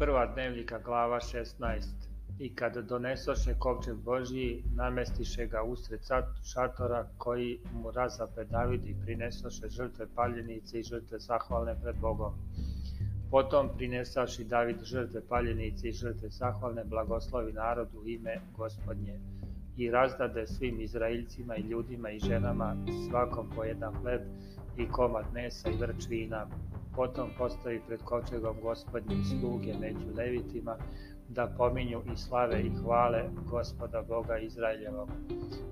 prva dnevnika glava 16 I kad donesoše kovčeg Božji, namestiše ga usred šatora koji mu razape David i prinesoše žrtve paljenice i žrtve zahvalne pred Bogom. Potom prinesaši David žrtve paljenice i žrtve zahvalne blagoslovi narodu ime gospodnje i razdade svim Izraeljcima i ljudima i ženama svakom po jedan hleb i komad mesa i vrč vina potom postavi pred kočegom gospodnje sluge među levitima, da pominju i slave i hvale gospoda Boga Izraeljevog,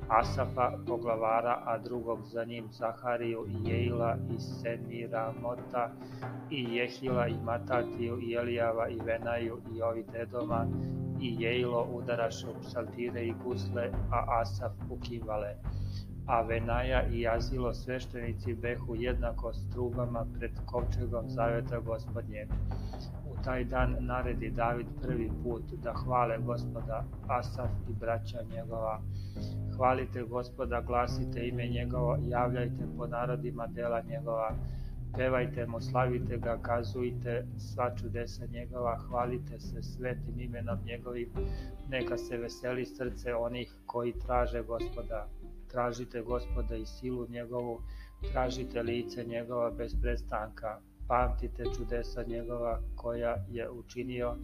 Asafa poglavara, a drugog za njim Zahariju i Jejla i Semiramota i Jehila i Matatiju i Elijava i Venaju i ovi dedoma i Jejlo udaraše u psaltire i gusle, a Asaf u kivale. Avenaja i Azilo sveštenici behu jednako s trubama pred kovčegom zaveta gospodnjeg. U taj dan naredi David prvi put da hvale gospoda Asaf i braća njegova. Hvalite gospoda, glasite ime njegovo, javljajte po narodima dela njegova. Pevajte mu, slavite ga, kazujte sva čudesa njegova, hvalite se svetim imenom njegovim, neka se veseli srce onih koji traže gospoda tražite gospoda i silu njegovu, tražite lice njegova bez prestanka, pamtite čudesa njegova koja je učinio,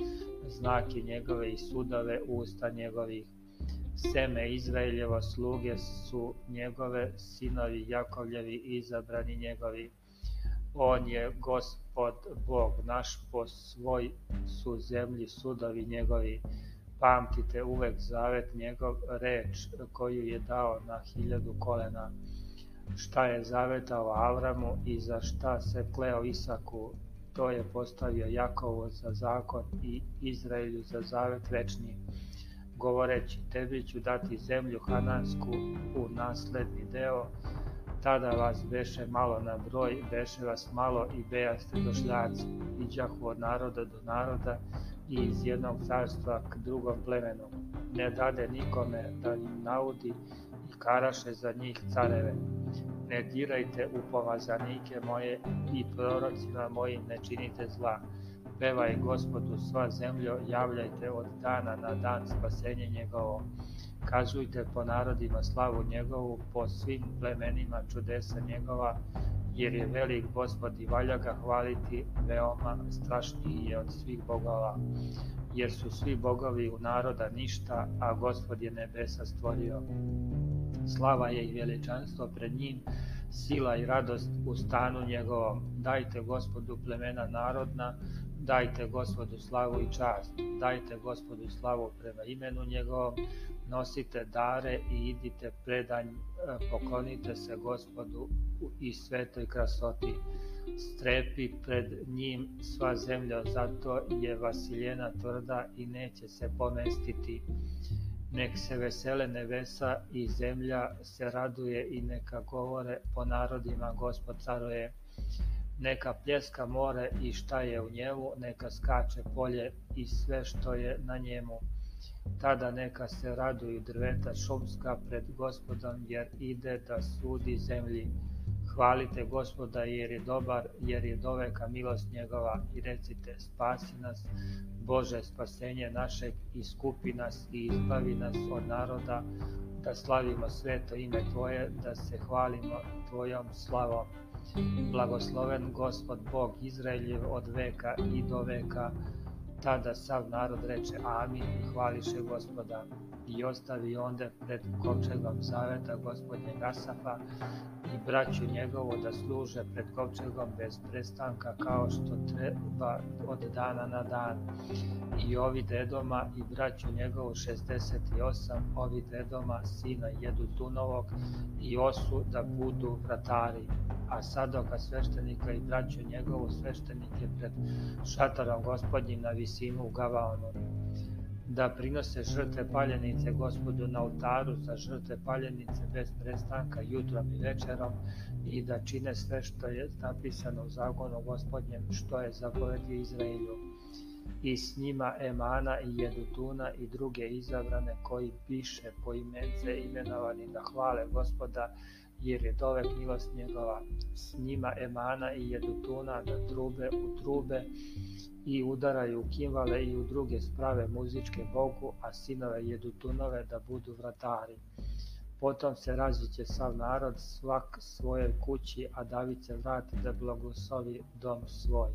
znake njegove i sudove usta njegovih. Seme Izraeljevo sluge su njegove, sinovi Jakovljevi izabrani njegovi. On je gospod Bog naš, po svoj su zemlji sudovi njegovi pamtite uvek zavet njegov, reč koju je dao na hiljadu kolena, šta je zavetao Avramu i za šta se kleo Isaku, to je postavio Jakovu za zakon i Izraelju za zavet večni, govoreći tebi ću dati zemlju Hanansku u nasledni deo, tada vas beše malo na broj, beše vas malo i bejaste došljaci, iđahu od naroda do naroda, iz jednog carstva k drugom plemenu, ne dade nikome da im naudi i karaše za njih careve. Ne dirajte u pomazanike moje i prorocima mojim ne činite zla. Pevaj gospodu sva zemljo, javljajte od dana na dan spasenje njegovo Kazujte po narodima slavu njegovu, po svim plemenima čudesa njegova, jer je velik gospod i valja ga hvaliti, veoma strašniji je od svih bogova. Jer su svi bogovi u naroda ništa, a gospod je nebesa stvorio. Slava je i veličanstvo pred njim, sila i radost u stanu njegovom. Dajte gospodu plemena narodna, dajte gospodu slavu i čast, dajte gospodu slavu prema imenu njegovom, nosite dare i idite predanj, e, poklonite se gospodu i svetoj krasoti. Strepi pred njim sva zemlja, zato je vasiljena tvrda i neće se pomestiti. Nek se vesele nebesa i zemlja se raduje i neka govore po narodima gospod caruje. Neka pljeska more i šta je u njemu, neka skače polje i sve što je na njemu Tada neka se raduju drveta šumska pred Gospodom, jer ide da sudi zemlji. Hvalite Gospoda jer je dobar, jer je doveka milost njegova i recite spasi nas, Bože spasenje našeg, iskupi nas i izbavi nas od naroda, da slavimo sveto ime Tvoje, da se hvalimo Tvojom slavom. Blagosloven Gospod Bog Izraeljev od veka i do veka, Tada sav narod reče amin i hvališe gospoda i ostavi onde pred kovčegom zaveta gospodnjeg Asafa i braću njegovo da služe pred kovčegom bez prestanka kao što treba od dana na dan. I ovi dedoma i braću njegovo 68, ovi dedoma sina Jedutunovog i osu da budu vratari. A sadoka sveštenika i braću njegovo sveštenike pred šatorom gospodnjim na visini Simu Gavaonu, da prinose žrtve paljenice gospodu na oltaru za žrtve paljenice bez prestanka jutrom i večerom i da čine sve što je napisano u zakonu gospodnjem što je zapovedio Izraelju i s njima Emana i Jedutuna i druge izabrane koji piše biše poimence imenovani da hvale gospoda jer je dovek milost njegova s njima Emana i Jedutuna da trube u trube i udaraju u kimvale i u druge sprave muzičke Bogu, a sinove Jedutunove da budu vratari. Potom se raziće sav narod svak svojoj kući, a David se vrati da blagoslovi dom svoj.